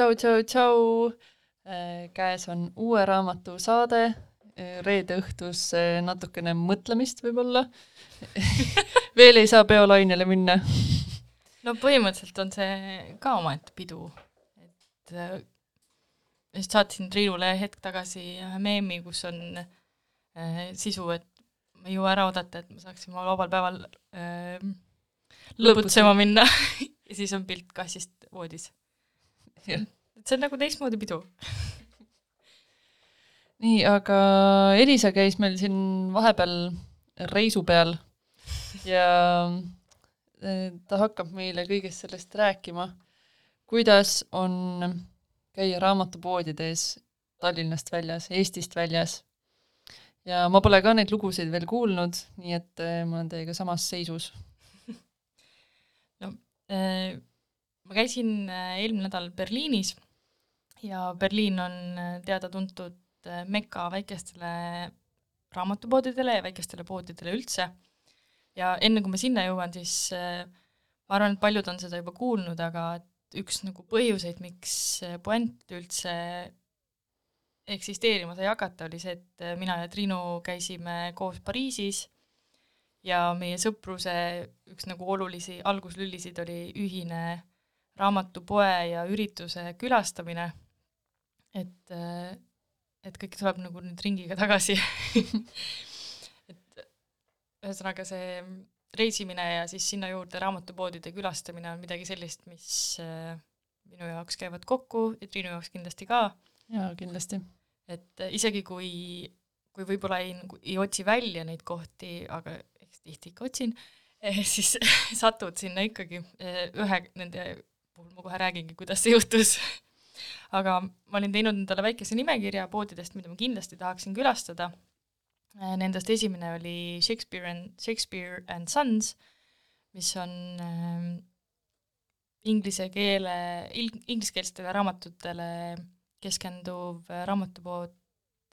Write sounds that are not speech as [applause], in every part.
Tšau, tšau, tšau. Äh, käes on uue raamatu saade, äh, reede õhtus äh, natukene mõtlemist võib-olla. [laughs] Veel ei saa peolainele minna. No põhimõtteliselt on see ka omaette pidu, et just saatsin Triinule hetk tagasi ühe meemi, kus on äh, sisu, et ma ei jõua ära oodata, et ma saaksin oma vabal päeval äh, lõbutsema minna. [laughs] Ja siis on pilt kassist voodis et see on nagu teistmoodi pidu. Nii, aga Elisa käis meil siin vahepeal reisu peal ja eh, ta hakkab meile kõigest sellest rääkima, kuidas on käia raamatupoodides Tallinnast väljas, Eestist väljas. ja ma pole ka neid lugusid veel kuulnud, nii et eh, ma olen teiega samas seisus. No äh, ma käisin eelmine nädal Berliinis ja Berliin on äh, teada-tuntud äh, meka väikestele raamatupoodidele ja väikestele poodidele üldse. ja enne, kui ma sinna jõuan, siis äh, ma arvan, et paljud on seda juba kuulnud, aga üks nagu põhjuseid, miks puänt üldse eksisteerima sai hakata, oli see, et mina ja Triinu käisime koos Pariisis ja meie sõpruse üks nagu olulisi alguslülisid oli ühine raamatupoe ja ürituse külastamine, et, et kõik tuleb nagu nüüd ringiga tagasi [laughs] et ühesõnaga see reisimine ja siis sinna juurde raamatupoodide külastamine on midagi sellist, mis äh, minu jaoks käivad kokku ja Triinu jaoks kindlasti ka. jaa, kindlasti. et äh, isegi kui, kui võib-olla ei, nagu ei otsi välja neid kohti, aga eks tihti ikka otsin, eh, [laughs] siis satud sinna ikkagi ühe nende puhul ma kohe räägingi, kuidas see juhtus. Aga ma olin teinud endale väikese nimekirja poodidest, mida ma kindlasti tahaksin külastada. Äh, nendest esimene oli Shakespeare and, Shakespeare and Sons, mis on äh, inglise keele, ingliskeelsetele raamatutele keskenduv raamatupood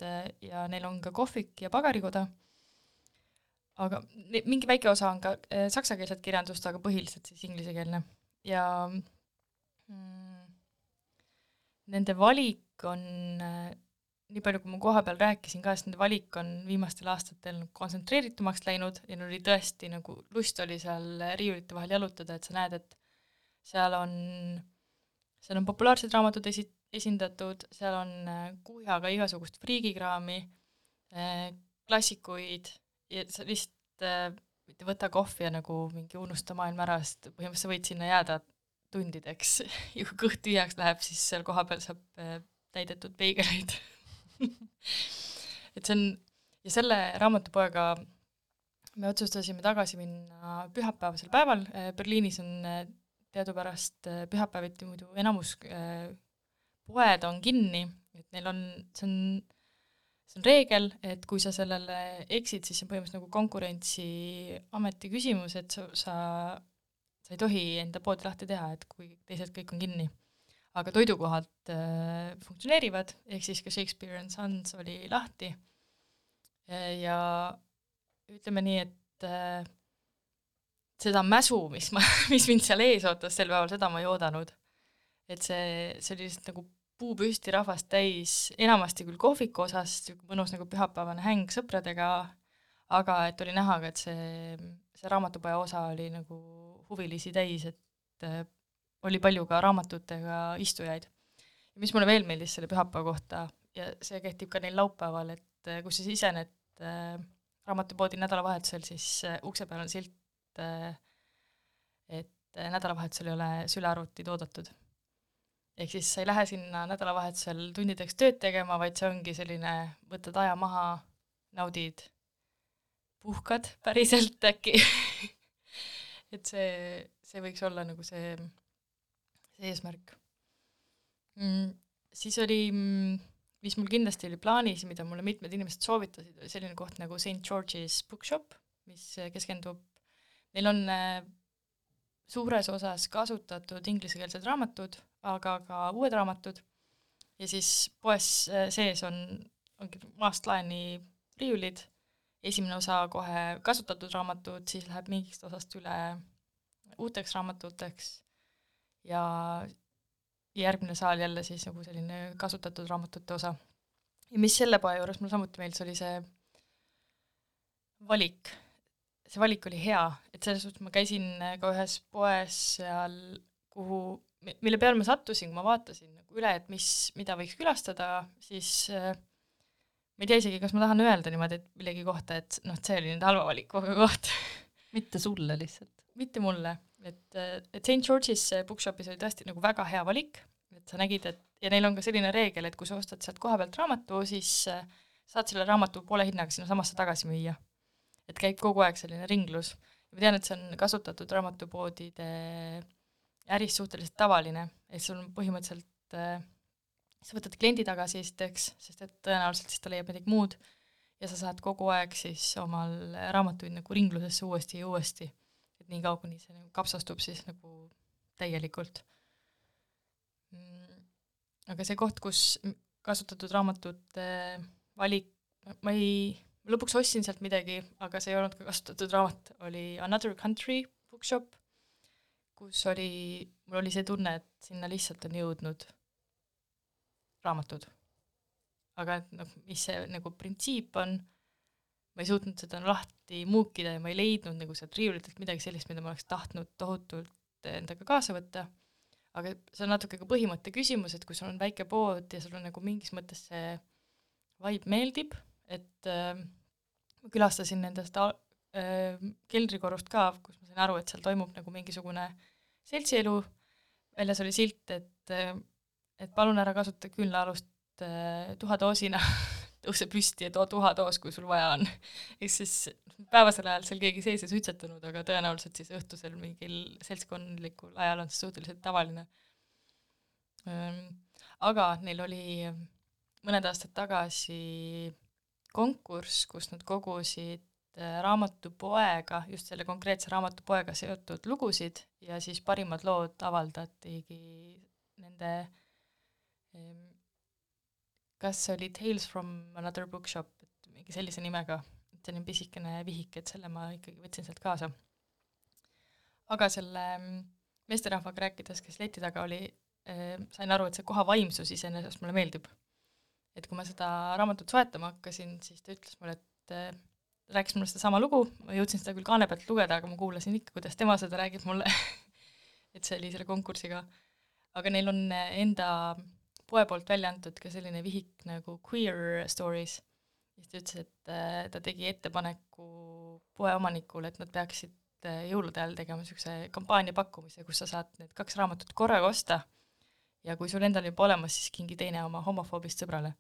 äh, ja neil on ka kohvik ja pagarikoda, aga mingi väike osa on ka äh, saksakeelset kirjandust, aga põhiliselt siis inglisekeelne. Ja nende valik on äh, nii palju, kui ma kohapeal rääkisin ka, siis nende valik on viimastel aastatel kontsentreeritumaks läinud ja neil oli tõesti nagu, lust oli seal riiulite vahel jalutada, et sa näed, et seal on, seal on populaarsed raamatud esi-, esindatud, seal on äh, kuhjaga igasugust friigikraami, äh, klassikuid ja sa lihtsalt mitte võta kohvi ja nagu mingi unusta maailm ära, sest põhimõtteliselt sa võid sinna jääda tundideks. [laughs] Ja kui kõht tühjaks läheb, siis seal kohapeal saab täidetud peigeleid [laughs] et see on, ja selle raamatupoega me otsustasime tagasi minna pühapäevasel päeval, Berliinis on eh, teadupärast pühapäeviti muidu enamus poed on kinni, et neil on, see on, see on reegel, et kui sa sellele eksid, siis see on põhimõtteliselt nagu konkurentsiameti küsimus, et sa, sa, sa ei tohi enda poodi lahti teha, et kui teised kõik on kinni aga toidukohad äh, funktsioneerivad, ehk siis ka Shakespeare and Sons oli lahti äh, ja ütleme nii, et äh, seda mäsu, mis ma, [laughs] mis mind seal ees ootas sel päeval, seda ma ei oodanud. et see, see oli lihtsalt nagu puu püsti rahvast täis, enamasti küll kohviku osas, mõnus nagu pühapäevane häng sõpradega, aga et oli näha ka, et see, see raamatupoe osa oli nagu huvilisi täis, et äh, oli palju ka raamatutega istujaid. ja mis mulle veel meeldis selle pühapäeva kohta ja see kehtib ka neil laupäeval, et eh, kui sa sisened äh, raamatupoodi nädalavahetusel, siis äh, ukse peal on silt äh,, et äh, nädalavahetusel ei ole sülearvutid oodatud. ehk siis sa ei lähe sinna nädalavahetusel tundideks tööd tegema, vaid see ongi selline, võtad aja maha, naudid, puhkad päriselt äkki [laughs] et see, see võiks olla nagu see see eesmärk mm,. siis oli, mm, mis mul kindlasti oli plaanis, mida mulle mitmed inimesed soovitasid, oli selline koht nagu St George's Bookshop, mis keskendub, neil on äh, suures osas kasutatud inglisekeelsed raamatud, aga ka uued raamatud, ja siis poes äh, sees on, ongi maast laeni riiulid, esimene osa kohe kasutatud raamatud, siis läheb mingist osast üle uuteks raamatuteks ja järgmine saal jälle siis nagu selline kasutatud raamatute osa. ja mis selle poe juures mulle samuti meeldis, oli see valik. see valik oli hea, et selles suhtes ma käisin ka ühes poes seal, kuhu, mille peale ma sattusin, kui ma vaatasin nagu üle, et mis, mida võiks külastada, siis äh, ma ei tea isegi, kas ma tahan öelda niimoodi, et millegi kohta, et noh, et see oli nüüd halva valikuga koht [laughs] mitte sulle lihtsalt? mitte mulle et, et St George'is bookshopis oli tõesti nagu väga hea valik, et sa nägid, et ja neil on ka selline reegel, et kui sa ostad sealt kohapealt raamatu, siis äh, saad selle raamatu poole hinnaga sinnasamasse tagasi müüa. et käib kogu aeg selline ringlus. ma tean, et see on kasutatud raamatupoodide äris suhteliselt tavaline, et sul on põhimõtteliselt äh, sa võtad kliendi tagasi esiteks, sest et tõenäoliselt siis ta leiab midagi muud, ja sa saad kogu aeg siis omal raamatuid nagu ringlusesse uuesti ja uuesti. Et niikaua, kuni see nagu kapsastub siis nagu täielikult. Mm,. aga see koht, kus kasutatud raamatute valik, ma ei, lõpuks ostsin sealt midagi, aga see ei olnud ka kasutatud raamat, oli Another Country bookshop, kus oli mul oli see tunne, et sinna lihtsalt on jõudnud raamatud. aga et noh, mis see nagu printsiip on, ma ei suutnud seda lahti muukida ja ma ei leidnud nagu sealt riiulitelt midagi sellist, mida ma oleks tahtnud tohutult endaga kaasa võtta, aga see on natuke ka põhimõtte küsimus, et kui sul on väike pood ja sul on nagu mingis mõttes see vibe meeldib, et äh, ma külastasin nendest äh, keldrikorrust ka, kus ma sain aru, et seal toimub nagu mingisugune seltsielu, väljas oli silt, et äh, et palun ära kasuta küünlaalust äh, tuhadoosina [laughs] tõuse püsti ja too tuhadoos, kui sul vaja on. ehk siis päevasel ajal seal keegi sees ei suitsetanud, aga tõenäoliselt siis õhtusel mingil seltskondlikul ajal on see suhteliselt tavaline. Ehm, aga neil oli mõned aastad tagasi konkurss, kus nad kogusid äh, raamatupoega, just selle konkreetse raamatupoega seotud lugusid ja siis parimad lood avaldatigi nende ehm, kas see oli Tales from another bookshop, et mingi sellise nimega, et selline pisikene vihik, et selle ma ikkagi võtsin sealt kaasa. aga selle meesterahvaga rääkides, kes leti taga oli sain aru, et see koha vaimsus iseenesest mulle meeldib. et kui ma seda raamatut soetama hakkasin, siis ta ütles mulle, et rääkis mulle sedasama lugu, ma jõudsin seda küll kaane pealt lugeda, aga ma kuulasin ikka, kuidas tema seda räägib mulle [laughs] et see oli selle konkursiga. aga neil on enda poe poolt välja antud ka selline vihik nagu Queer Stories, siis ta ütles, et äh, ta tegi ettepaneku poeomanikule, et nad peaksid äh, jõulude ajal tegema niisuguse kampaania pakkumise, kus sa saad need kaks raamatut korraga osta ja kui sul endal juba olemas, siis kingi teine oma homofoobist sõbrale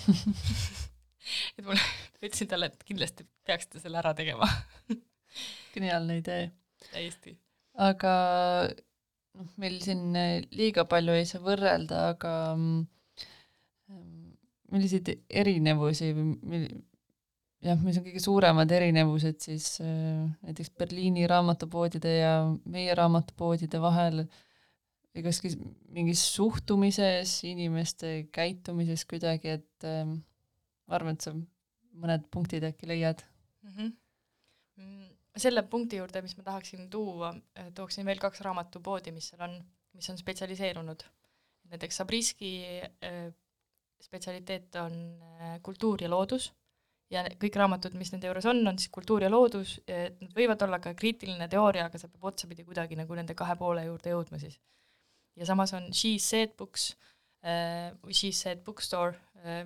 [laughs] et mulle, ütlesin talle, et kindlasti peaksite selle ära tegema [laughs] geniaalne idee. täiesti. aga noh, meil siin eh, liiga palju ei saa võrrelda, aga mm, milliseid erinevusi või mil-, jah, mis on kõige suuremad erinevused siis äh, näiteks Berliini raamatupoodide ja meie raamatupoodide vahel või kas mingis suhtumises, inimeste käitumises kuidagi, et äh, ma arvan, et sa mõned punktid äkki leiad mm? -hmm selle punkti juurde, mis ma tahaksin tuua, tooksin veel kaks raamatupoodi, mis seal on, mis on spetsialiseerunud. näiteks Sabriski äh, spetsialiteet on äh, kultuur ja loodus ja kõik raamatud, mis nende juures on, on siis kultuur ja loodus, nad võivad olla ka kriitiline teooria, aga see peab otsapidi kuidagi nagu nende kahe poole juurde jõudma siis. ja samas on She Said Books äh, või She Said Bookstore,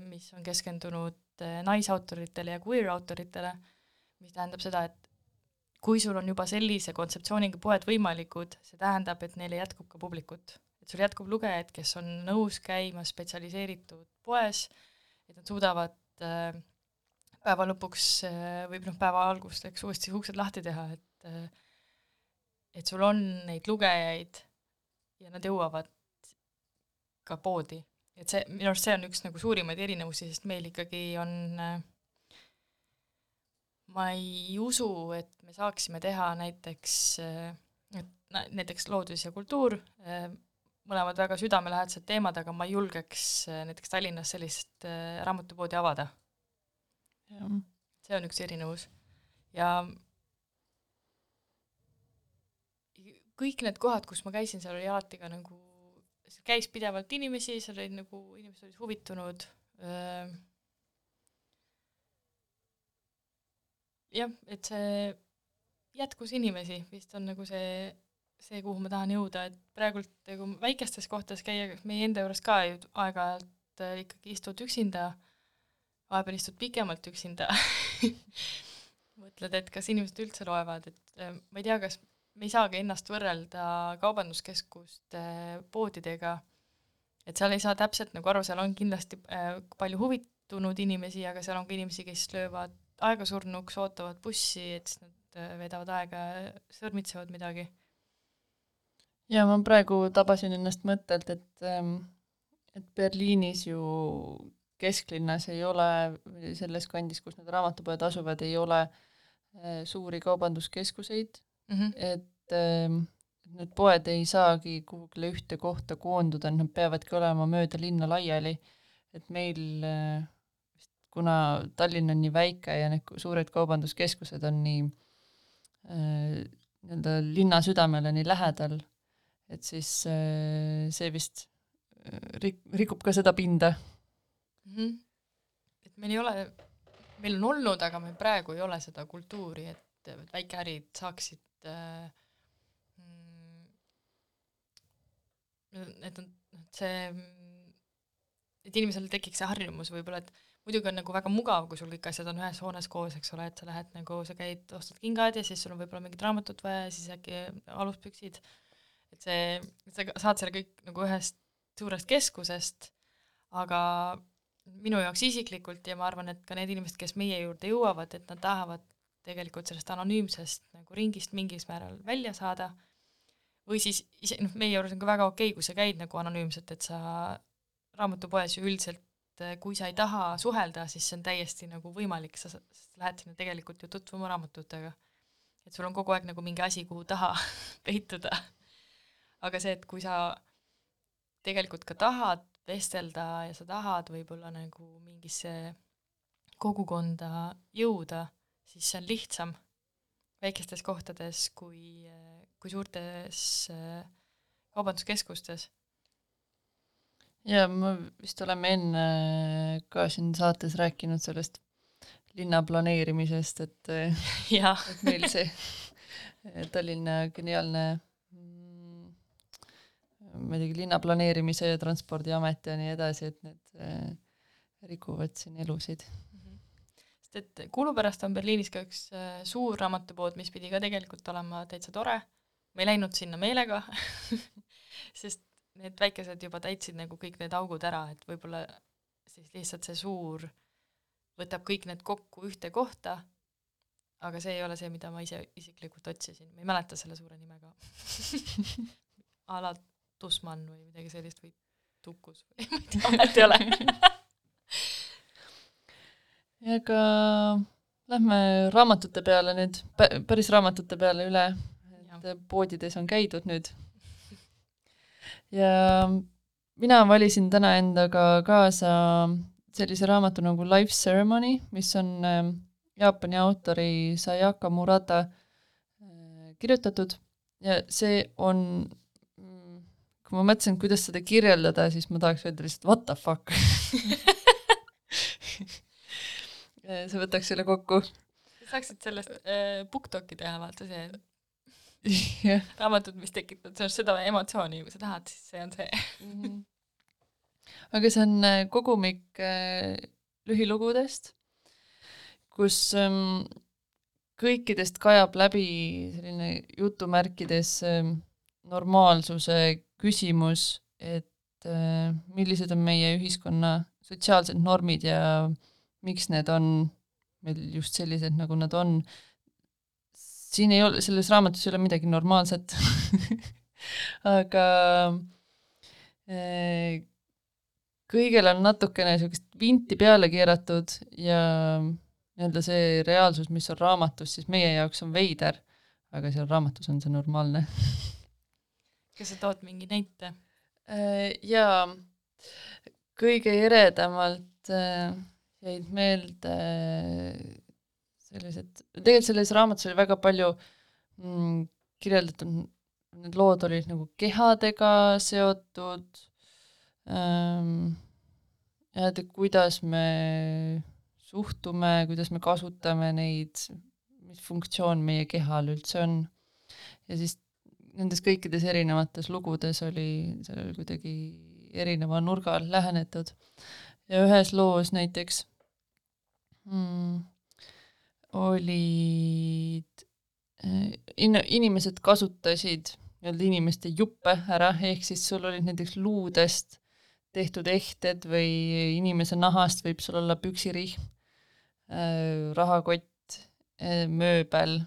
mis on keskendunud naisautoritele ja queer autoritele, mis tähendab seda, et kui sul on juba sellise kontseptsiooniga poed võimalikud, see tähendab, et neile jätkub ka publikut. et sul jätkub lugejaid, kes on nõus käima spetsialiseeritud poes, et nad suudavad äh, päeva lõpuks äh, või noh, päeva alguseks uuesti uksed lahti teha, et äh, et sul on neid lugejaid ja nad jõuavad ka poodi. et see, minu arust see on üks nagu suurimaid erinevusi, sest meil ikkagi on äh, ma ei usu, et me saaksime teha näiteks, et näiteks loodus ja kultuur, mõlemad väga südamelähedased teemad, aga ma ei julgeks näiteks Tallinnas sellist äh, raamatupoodi avada. see on üks erinevus. ja kõik need kohad, kus ma käisin, seal oli alati ka nagu, käis pidevalt inimesi, seal olid nagu, inimesed olid huvitunud öö, jah, et see jätkus inimesi vist on nagu see, see, kuhu ma tahan jõuda, et praegult nagu väikestes kohtades käia, meie enda juures ka ju aeg-ajalt äh, ikkagi istud üksinda, vahepeal istud pikemalt üksinda [laughs] mõtled, et kas inimesed üldse loevad, et äh, ma ei tea, kas me ei saagi ennast võrrelda kaubanduskeskuste poodidega, et seal ei saa täpselt nagu aru, seal on kindlasti äh, palju huvitunud inimesi, aga seal on ka inimesi, kes löövad aegasurnuks, ootavad bussi, et siis nad äh, veedavad aega, sõrmitsevad midagi. ja ma praegu tabasin ennast mõttelt, et ähm, et Berliinis ju kesklinnas ei ole, selles kandis, kus need raamatupoed asuvad, ei ole äh, suuri kaubanduskeskuseid mm, -hmm. et ähm, need poed ei saagi kuhugile ühte kohta koonduda, nad peavadki olema mööda linna laiali, et meil äh, kuna Tallinn on nii väike ja need suured kaubanduskeskused on nii äh, nii-öelda linna südamele nii lähedal, et siis äh, see vist äh, rik-, rikub ka seda pinda mm. -hmm. et meil ei ole, meil on olnud, aga meil praegu ei ole seda kultuuri, et väikeärid saaksid äh, mm, et on, see, et inimesel tekiks see harjumus võib-olla, et muidugi on nagu väga mugav, kui sul kõik asjad on ühes hoones koos, eks ole, et sa lähed nagu, sa käid, ostad kingad ja siis sul on võib-olla mingit raamatut vaja ja siis äkki aluspüksid, et see, sa saad selle kõik nagu ühest suurest keskusest, aga minu jaoks isiklikult ja ma arvan, et ka need inimesed, kes meie juurde jõuavad, et nad tahavad tegelikult sellest anonüümsest nagu ringist mingis määral välja saada, või siis ise, noh, meie juures on ka väga okei okay,, kui sa käid nagu anonüümselt, et sa raamatupoes ju üldiselt et kui sa ei taha suhelda, siis see on täiesti nagu võimalik, sa, lähed sinna tegelikult ju tutvuma raamatutega. et sul on kogu aeg nagu mingi asi, kuhu taha [laughs] peituda. aga see, et kui sa tegelikult ka tahad vestelda ja sa tahad võib-olla nagu mingisse kogukonda jõuda, siis see on lihtsam väikestes kohtades kui, kui suurtes äh, kaubanduskeskustes ja me vist oleme enne ka siin saates rääkinud sellest linna planeerimisest, et [laughs] et meil see Tallinna geniaalne mm, ma ei teagi, linna planeerimise ja Transpordiamet ja nii edasi, et need äh, rikuvad siin elusid. Mhm. sest et kulu pärast on Berliinis ka üks äh, suur raamatupood, mis pidi ka tegelikult olema täitsa tore, me ei läinud sinna meelega [laughs] sest need väikesed juba täitsid nagu kõik need augud ära, et võib-olla siis lihtsalt see suur võtab kõik need kokku ühte kohta, aga see ei ole see, mida ma ise isiklikult otsisin, ma ei mäleta selle suure nime ka a la [laughs] Tusman või midagi sellist või Tukus või [laughs] ma ei tea, vahet ei ole. [laughs] Ja aga lähme raamatute peale nüüd, päris raamatute peale üle, et poodides on käidud nüüd ja mina valisin täna endaga kaasa sellise raamatu nagu Life Ceremony, mis on ähm, Jaapani autori Sayaka Murata äh, kirjutatud ja see on, mm, kui ma mõtlesin, kuidas seda kirjeldada, siis ma tahaks öelda lihtsalt what the fuck [laughs] see võtaks selle kokku. saaksid sellest äh, BookToki teha, vaata see. Raamatud, mis tekitavad sinust seda emotsiooni, kui sa tahad, siis see on see mm. -hmm. aga see on äh, kogumik äh, lühilugudest, kus ähm, kõikidest kajab läbi selline jutumärkides ähm, normaalsuse küsimus, et äh, millised on meie ühiskonna sotsiaalsed normid ja miks need on meil just sellised, nagu nad on siin ei ole, selles raamatus ei ole midagi normaalset [laughs] aga eh, kõigel on natukene niisugust vinti peale keeratud ja nii-öelda see reaalsus, mis on raamatus, siis meie jaoks on veider, aga seal raamatus on see normaalne [laughs] kas sa tood mingi näite? Eh, jaa, kõige eredamalt eh, jäid meelde sellised, tegelikult selles raamatus oli väga palju mm, kirjeldatud, need lood olid nagu kehadega seotud ähm,, et kuidas me suhtume, kuidas me kasutame neid, mis funktsioon meie kehal üldse on. ja siis nendes kõikides erinevates lugudes oli sellel kuidagi erineva nurga alt lähenetud. ja ühes loos näiteks mm, olid äh, in-, inimesed kasutasid nii-öelda inimeste juppe ära, ehk siis sul olid näiteks luudest tehtud ehted või inimese nahast võib sul olla püksirihm, äh, rahakott, äh, mööbel,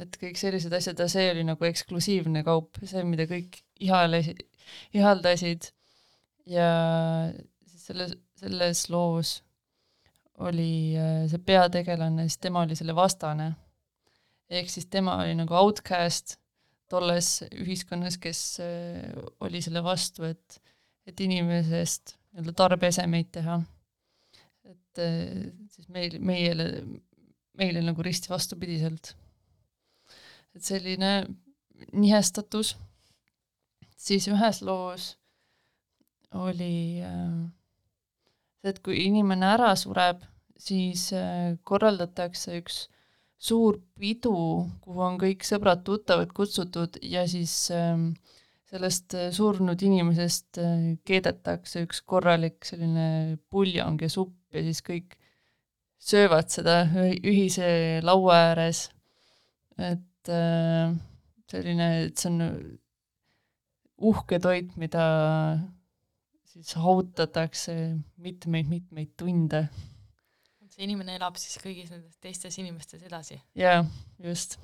et kõik sellised asjad ja see oli nagu eksklusiivne kaup, see, mida kõik ihalesid, ihaldasid. Ja selles, selles loos oli äh, see peategelane, siis tema oli selle vastane. ehk siis tema oli nagu outcast tolles ühiskonnas, kes äh, oli selle vastu, et, et inimesest nii-öelda tarbeesemeid teha. et äh, siis meil, meile, meile nagu risti vastupidiselt. et selline nihestatus, siis ühes loos oli see, et kui inimene ära sureb, siis äh, korraldatakse üks suur pidu, kuhu on kõik sõbrad-tuttavad kutsutud ja siis äh, sellest äh, surnud inimesest äh, keedetakse üks korralik selline puljong ja supp ja siis kõik söövad seda ühise laua ääres. et selline, et see on uhke toit, mida siis hautatakse mitmeid-mitmeid tunde. See inimene elab siis kõigis nendes teistes inimestes edasi? jaa, just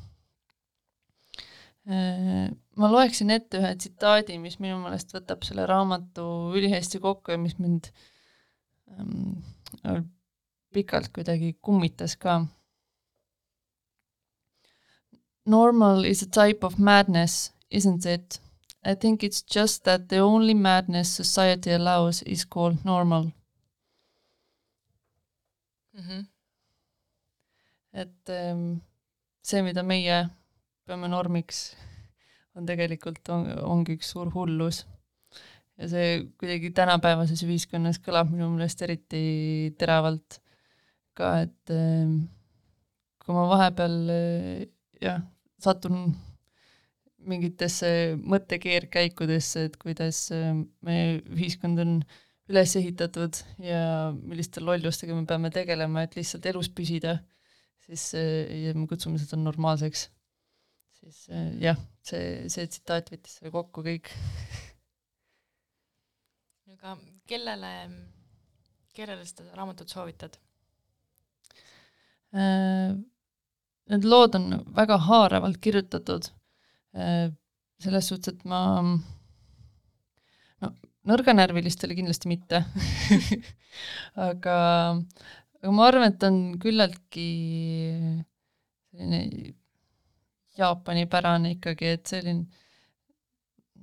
Äh, ma loeksin ette ühe tsitaadi, mis minu meelest võtab selle raamatu ülihästi kokku ja mis mind ähm, pikalt kuidagi kummitas ka. Normal is a type of madness, isn't it? I think it's just that the only madness society allows is called normal mm. -hmm. et ähm, see, mida meie peame normiks, on tegelikult, on, ongi üks suur hullus. ja see kuidagi tänapäevases ühiskonnas kõlab minu meelest eriti teravalt ka, et ehm, kui ma vahepeal eh, jah, satun mingitesse mõttekeerkäikudesse, et kuidas ehm, meie ühiskond on üles ehitatud ja milliste lollustega me peame tegelema, et lihtsalt elus püsida, siis eh, ja me kutsume seda normaalseks. Siis äh, jah, see, see tsitaat võttis selle kokku kõik. Aga kellele, kellele seda raamatut soovitad? Äh, need lood on väga haaravalt kirjutatud, selles suhtes, et ma nõrganärvilistele kindlasti mitte aga, [laughs] aga ma arvan, et on küllaltki selline Jaapani pärane ikkagi, et selline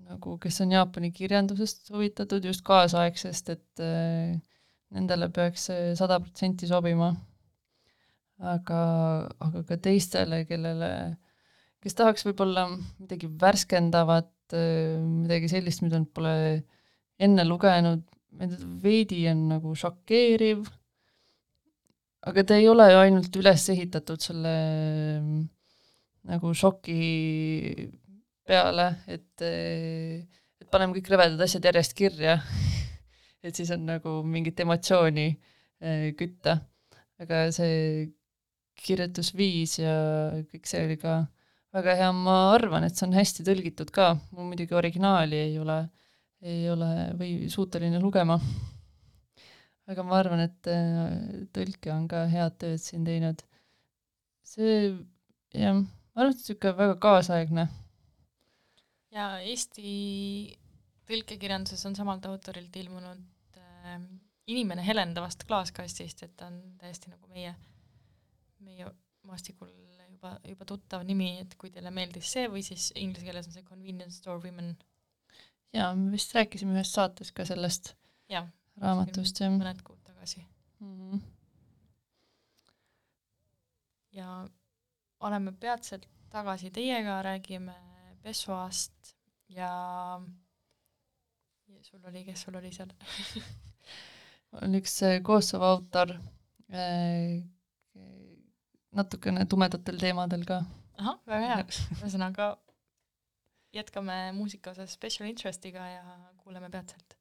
nagu, kes on Jaapani kirjandusest huvitatud, just kaasaegsest, et äh, nendele peaks see sada protsenti sobima. aga, aga ka teistele, kellele, kes tahaks võib-olla midagi värskendavat äh,, midagi sellist, mida nad pole enne lugenud, veidi on nagu šokeeriv, aga ta ei ole ju ainult üles ehitatud selle äh, nagu šoki peale, et, et paneme kõik rõvedad asjad järjest kirja. [laughs] Et siis on nagu mingit emotsiooni eh, kütta. aga see kirjutusviis ja kõik see oli ka väga hea, ma arvan, et see on hästi tõlgitud ka, mul muidugi originaali ei ole, ei ole või suuteline lugema. aga ma arvan, et eh, tõlkija on ka head tööd siin teinud. see, jah ma arvan, et niisugune väga kaasaegne. ja Eesti tõlkekirjanduses on samalt autorilt ilmunud äh, Inimene helendavast klaaskastist, et ta on täiesti nagu meie, meie maastikul juba, juba tuttav nimi, et kui teile meeldis see või siis inglise keeles on see Convenience Store Women. Jaa, me vist rääkisime ühes saates ka sellest ja, raamatust, jah. mõned kuud tagasi mm. -hmm. ja oleme peatselt tagasi teiega, räägime Pessoast ja, sul oli, kes sul oli seal [laughs] on üks äh, Kosovo autor äh,, natukene tumedatel teemadel ka. ahah, väga hea, ühesõnaga jätkame muusika osas special interest'iga ja kuuleme peatselt.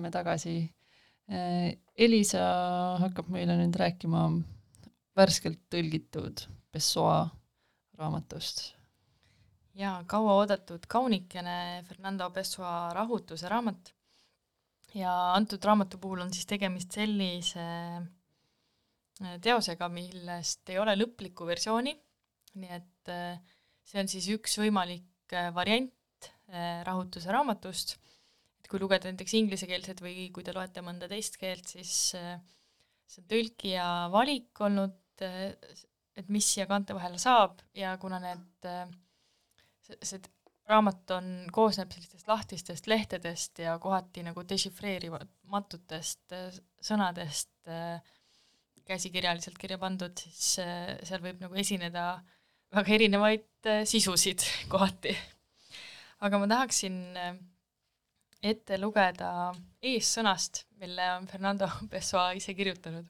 oleme tagasi. Elisa hakkab meile nüüd rääkima värskelt tõlgitud Pessoa raamatust. jaa, kauaoodatud kaunikene Fernando Pessoa Rahutuse raamat. ja antud raamatu puhul on siis tegemist sellise äh, teosega, millest ei ole lõplikku versiooni, nii et äh, see on siis üks võimalik äh, variant Rahutuse raamatust kui lugeda näiteks inglisekeelset või kui te loete mõnda teist keelt, siis äh, see on tõlkija valik olnud, äh, et mis siia kaante vahele saab ja kuna need, äh, see, raamat on, koosneb sellistest lahtistest lehtedest ja kohati nagu dešifreerimatutest sõnadest käsikirjaliselt kirja pandud, siis seal võib nagu esineda väga erinevaid sisusid [laughs] kohati. aga ma tahaksin ette lugeda eessõnast, mille on Fernando [laughs] Pessoa ise kirjutanud.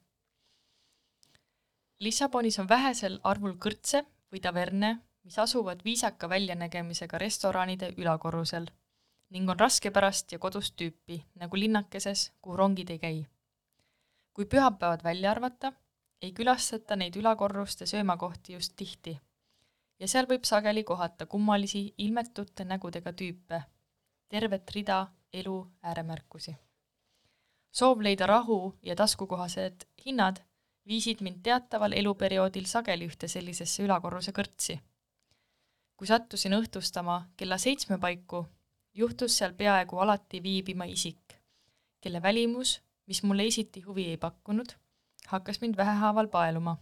Lissabonis on vähesel arvul kõrtse või taverne, mis asuvad viisaka väljanägemisega restoranide ülakorrusel ning on raskepärast ja kodust tüüpi, nagu linnakeses, kuhu rongid ei käi. kui pühapäevad välja arvata, ei külastata neid ülakorruste söömakohti just tihti ja seal võib sageli kohata kummalisi ilmetute nägudega tüüpe, tervet rida elu ääremärkusi. soov leida rahu ja taskukohased hinnad viisid mind teataval eluperioodil sageli ühte sellisesse ülakorruse kõrtsi. kui sattusin õhtustama kella seitsme paiku, juhtus seal peaaegu alati viibima isik, kelle välimus, mis mulle esiti huvi ei pakkunud, hakkas mind vähehaaval paeluma.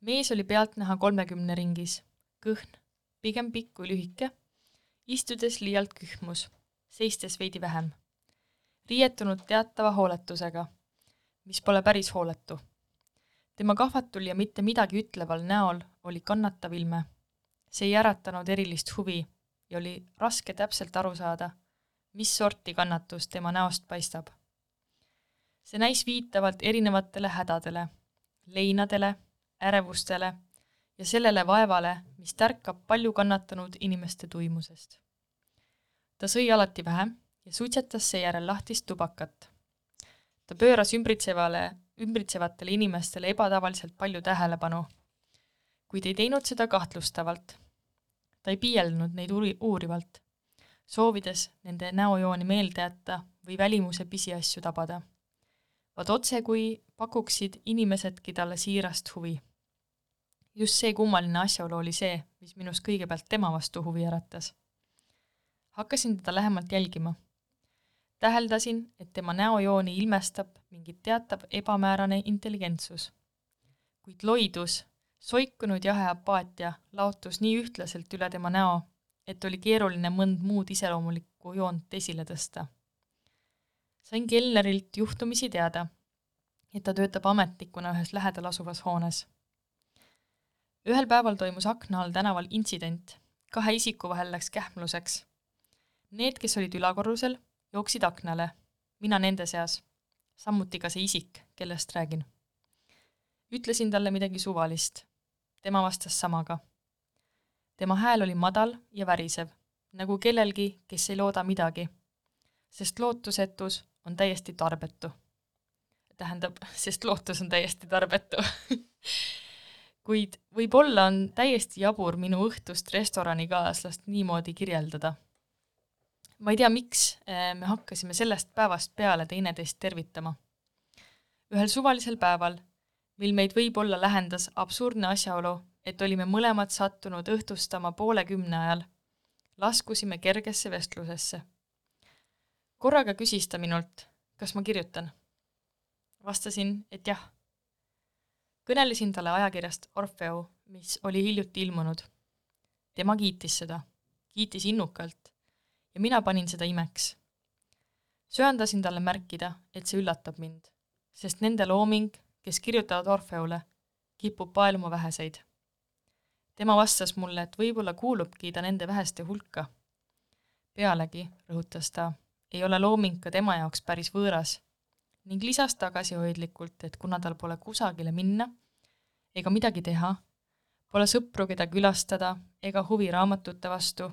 mees oli pealtnäha kolmekümne ringis, kõhn, pigem pikk kui lühike, istudes liialt kühmus seistes veidi vähem. riietunud teatava hooletusega, mis pole päris hooletu. tema kahvatul ja mitte midagi ütleval näol oli kannatav ilme. see ei äratanud erilist huvi ja oli raske täpselt aru saada, mis sorti kannatus tema näost paistab. see näis viitavalt erinevatele hädadele, leinadele, ärevustele ja sellele vaevale, mis tärkab palju kannatanud inimeste tuimusest ta sõi alati vähe ja suitsetas seejärel lahtist tubakat. ta pööras ümbritsevale, ümbritsevatele inimestele ebatavaliselt palju tähelepanu, kuid ei teinud seda kahtlustavalt. ta ei piielnud neid uuri-, uurivalt, soovides nende näojooni meelde jätta või välimuse pisiasju tabada, vaid otse kui pakuksid inimesedki talle siirast huvi. just see kummaline asjaolu oli see, mis minus kõigepealt tema vastu huvi äratas hakkasin teda lähemalt jälgima. täheldasin, et tema näojooni ilmestab mingi teatav ebamäärane intelligentsus. kuid loidus, soikunud jahe apaatia laotus nii ühtlaselt üle tema näo, et oli keeruline mõnd muud iseloomulikku joont esile tõsta. sain kelnerilt juhtumisi teada, et ta töötab ametnikuna ühes lähedal asuvas hoones. ühel päeval toimus akna all tänaval intsident, kahe isiku vahel läks kähmluseks Need, kes olid ülakorrusel, jooksid aknale, mina nende seas, samuti ka see isik, kellest räägin. ütlesin talle midagi suvalist. tema vastas samaga. tema hääl oli madal ja värisev, nagu kellelgi, kes ei looda midagi, sest lootusetus on täiesti tarbetu. tähendab, [laughs] sest lootus on täiesti tarbetu [laughs] kuid võib-olla on täiesti jabur minu õhtust restoranikaaslast niimoodi kirjeldada ma ei tea, miks eh, me hakkasime sellest päevast peale teineteist tervitama. ühel suvalisel päeval, mil meid võib-olla lähendas absurdne asjaolu, et olime mõlemad sattunud õhtustama poole kümne ajal, laskusime kergesse vestlusesse. korraga küsis ta minult, kas ma kirjutan. vastasin, et jah. kõnelesin talle ajakirjast Orfeo, mis oli hiljuti ilmunud. tema kiitis seda, kiitis innukalt ja mina panin seda imeks. söandasin talle märkida, et see üllatab mind, sest nende looming, kes kirjutavad Orfeole, kipub paeluma väheseid. tema vastas mulle, et võib-olla kuulubki ta nende väheste hulka. pealegi, rõhutas ta, ei ole looming ka tema jaoks päris võõras ning lisas tagasihoidlikult, et kuna tal pole kusagile minna ega midagi teha, pole sõpru, keda külastada ega huvi raamatute vastu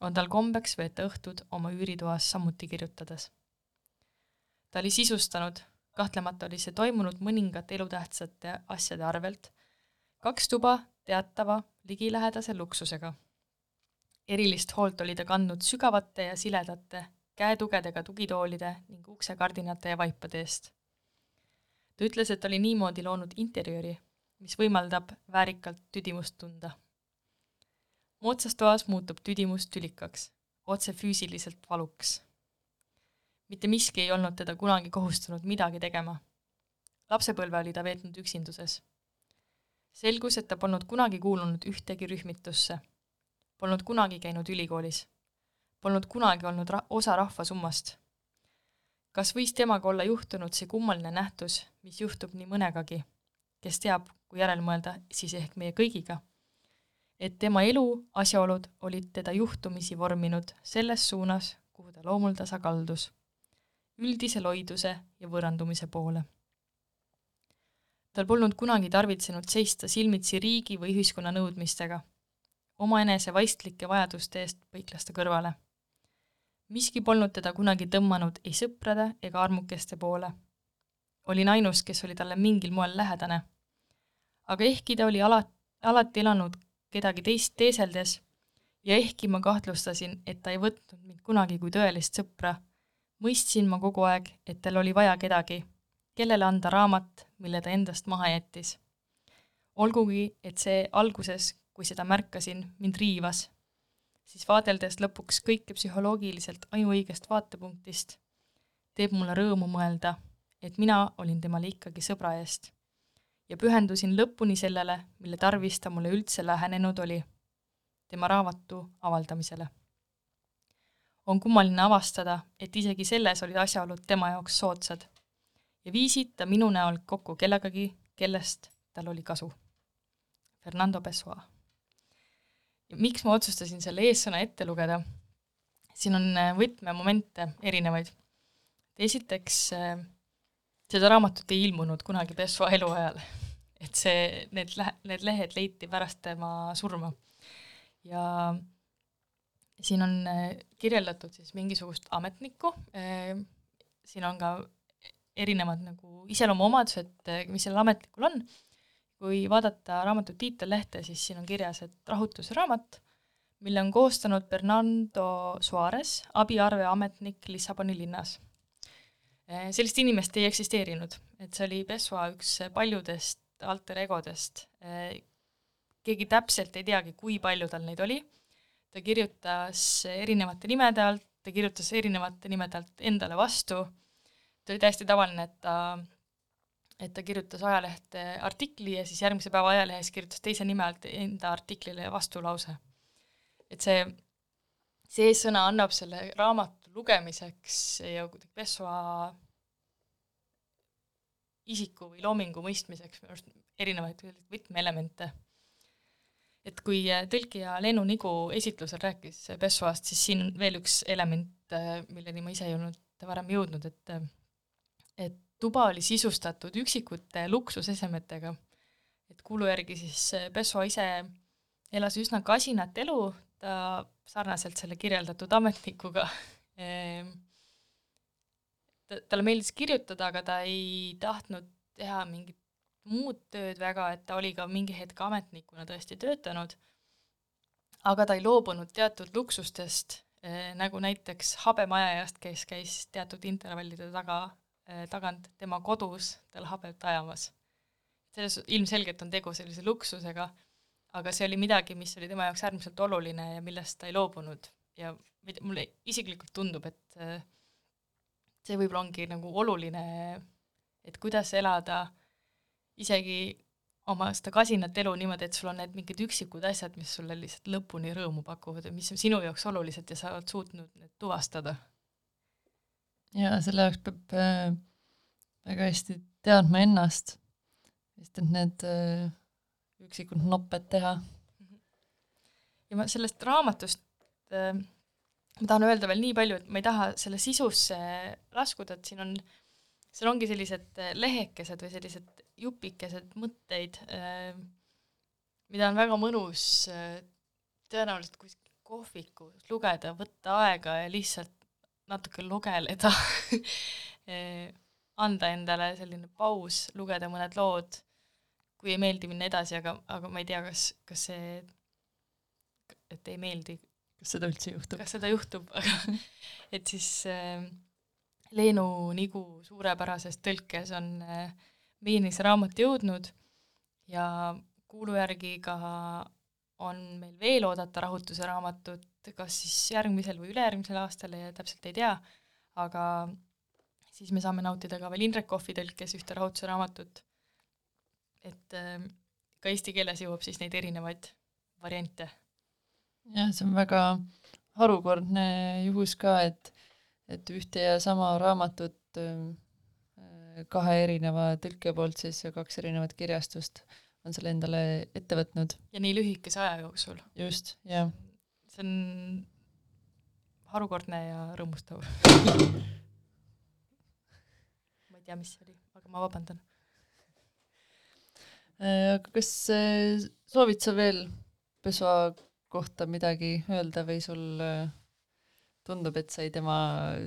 on tal kombeks veeta õhtud oma üüritoas samuti kirjutades ta oli sisustanud, kahtlemata oli see toimunud mõningate elutähtsate asjade arvelt, kaks tuba teatava ligilähedase luksusega. erilist hoolt oli ta kandnud sügavate ja siledate käetugedega tugitoolide ning uksekardinate ja vaipade eest. ta ütles, et oli niimoodi loonud interjööri, mis võimaldab väärikalt tüdimust tunda. Moodsas toas muutub tüdimus tülikaks, otse füüsiliselt valuks. mitte miski ei olnud teda kunagi kohustanud midagi tegema. lapsepõlve oli ta veetnud üksinduses selgus, et ta polnud kunagi kuulunud ühtegi rühmitusse, polnud kunagi käinud ülikoolis, polnud kunagi olnud ra-, osa rahvasummast. kas võis temaga olla juhtunud see kummaline nähtus, mis juhtub nii mõnegagi, kes teab, kui järele mõelda, siis ehk meie kõigiga, et tema elu asjaolud olid teda juhtumisi vorminud selles suunas, kuhu ta loomuldasa kaldus, üldise loiduse ja võõrandumise poole tal polnud kunagi tarvitsenud seista silmitsi riigi või ühiskonna nõudmistega. omaenese vaistlike vajaduste eest põikles ta kõrvale. miski polnud teda kunagi tõmmanud ei sõprade ega armukeste poole. olin ainus, kes oli talle mingil moel lähedane. aga ehkki ta oli ala, alati elanud kedagi teist teeseldes ja ehkki ma kahtlustasin, et ta ei võtnud mind kunagi kui tõelist sõpra, mõistsin ma kogu aeg, et tal oli vaja kedagi kellele anda raamat, mille ta endast maha jättis. olgugi, et see alguses, kui seda märkasin, mind riivas, siis vaadeldes lõpuks kõike psühholoogiliselt ainuõigest vaatepunktist, teeb mulle rõõmu mõelda, et mina olin temale ikkagi sõbra eest ja pühendusin lõpuni sellele, mille tarvis ta mulle üldse lähenenud oli, tema raamatu avaldamisele. on kummaline avastada, et isegi selles olid asjaolud tema jaoks soodsad ja viisid ta minu näol kokku kellegagi, kellest tal oli kasu. Fernando Pessoa. ja miks ma otsustasin selle eessõna ette lugeda? siin on äh, võtmemomente erinevaid. esiteks, äh, seda raamatut ei ilmunud kunagi Pessoa eluajal. et see, need lähe-, need lehed leiti pärast tema surma. ja siin on äh, kirjeldatud siis mingisugust ametnikku, siin on ka erinevad nagu iseloomuomadused, mis sellel ametnikul on. kui vaadata raamatu tiitellehte, siis siin on kirjas, et rahutusraamat, mille on koostanud Bernardo Suarez, abiarveametnik Lissaboni linnas. Eh, sellist inimest ei eksisteerinud, et see oli Pessoa üks paljudest alter egodest. Eh, keegi täpselt ei teagi, kui palju tal neid oli, ta kirjutas erinevate nimede alt, ta kirjutas erinevate nimede alt endale vastu et oli täiesti tavaline, et ta, et ta kirjutas ajalehte artikli ja siis järgmise päeva ajalehes kirjutas teise nime alt enda artiklile vastulause. et see, see sõna annab selle raamatu lugemiseks ja kuidagi Pessoa isiku või loomingu mõistmiseks minu arust erinevaid võtmeelemente. et kui tõlkija Leenu Nigu esitlusel rääkis Pessoast, siis siin veel üks element, milleni ma ise ei olnud varem jõudnud, et et tuba oli sisustatud üksikute luksusesemetega. et kuulu järgi siis Pessoa ise elas üsna kasinat elu, ta sarnaselt selle kirjeldatud ametnikuga [laughs] ta, talle meeldis kirjutada, aga ta ei tahtnud teha mingit muud tööd väga, et ta oli ka mingi hetk ametnikuna tõesti töötanud, aga ta ei loobunud teatud luksustest, eh, nagu näiteks habemajajast, kes käis teatud intervallide taga Äh, tagant tema kodus tal habet ajamas. selles ilmselgelt on tegu sellise luksusega, aga see oli midagi, mis oli tema jaoks äärmiselt oluline ja millest ta ei loobunud ja mulle isiklikult tundub, et äh, see võib-olla ongi nagu oluline, et kuidas elada isegi oma seda kasinat elu niimoodi, et sul on need mingid üksikud asjad, mis sulle lihtsalt lõpuni rõõmu pakuvad ja mis on sinu jaoks olulised ja sa oled suutnud need tuvastada. Ja selle jaoks peab äh, väga hästi teadma ennast, sest et need äh, üksikud nopped teha. ja ma sellest raamatust äh, ma tahan öelda veel nii palju, et ma ei taha selle sisusse laskuda, et siin on, seal ongi sellised äh, lehekesed või sellised jupikesed mõtteid äh,, mida on väga mõnus äh, tõenäoliselt kuskil kohvikus lugeda, võtta aega ja lihtsalt natuke lugeleda [laughs] anda endale selline paus, lugeda mõned lood, kui ei meeldi, minna edasi, aga, aga ma ei tea, kas, kas see, et ei meeldi. Kas seda üldse juhtub? kas seda juhtub, aga [laughs] et siis äh, Leenu Nigu suurepärases tõlkes on äh, meieni see raamat jõudnud ja kuulu järgi ka on meil veel oodata Rahutuse raamatut, kas siis järgmisel või ülejärgmisel aastal, täpselt ei tea, aga siis me saame nautida ka veel Indrek Kohvi tõlkes ühte Rahutuse raamatut. et äh, ka eesti keeles jõuab siis neid erinevaid variante. Jah, see on väga harukordne juhus ka, et, et ühte ja sama raamatut äh, kahe erineva tõlke poolt siis ja kaks erinevat kirjastust on selle endale ette võtnud. ja nii lühikese aja jooksul. just, jah. see on harukordne ja rõõmustav [laughs] ma ei tea, mis see oli, aga ma vabandan. Äh, aga kas äh, soovid sa veel Pessoa kohta midagi öelda või sul äh, tundub, et sai tema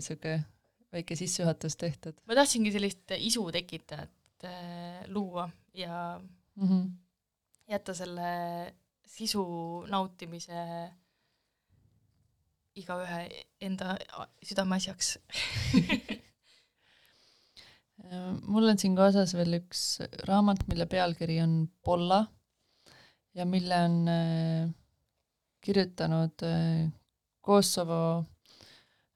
sihuke väike sissejuhatus tehtud? ma tahtsingi sellist isu tekitajat luua ja mm -hmm. jätta selle sisu nautimise igaühe enda südameasjaks mul on siin kaasas veel üks raamat, mille pealkiri on Polla ja mille on äh, kirjutanud äh, Kosovo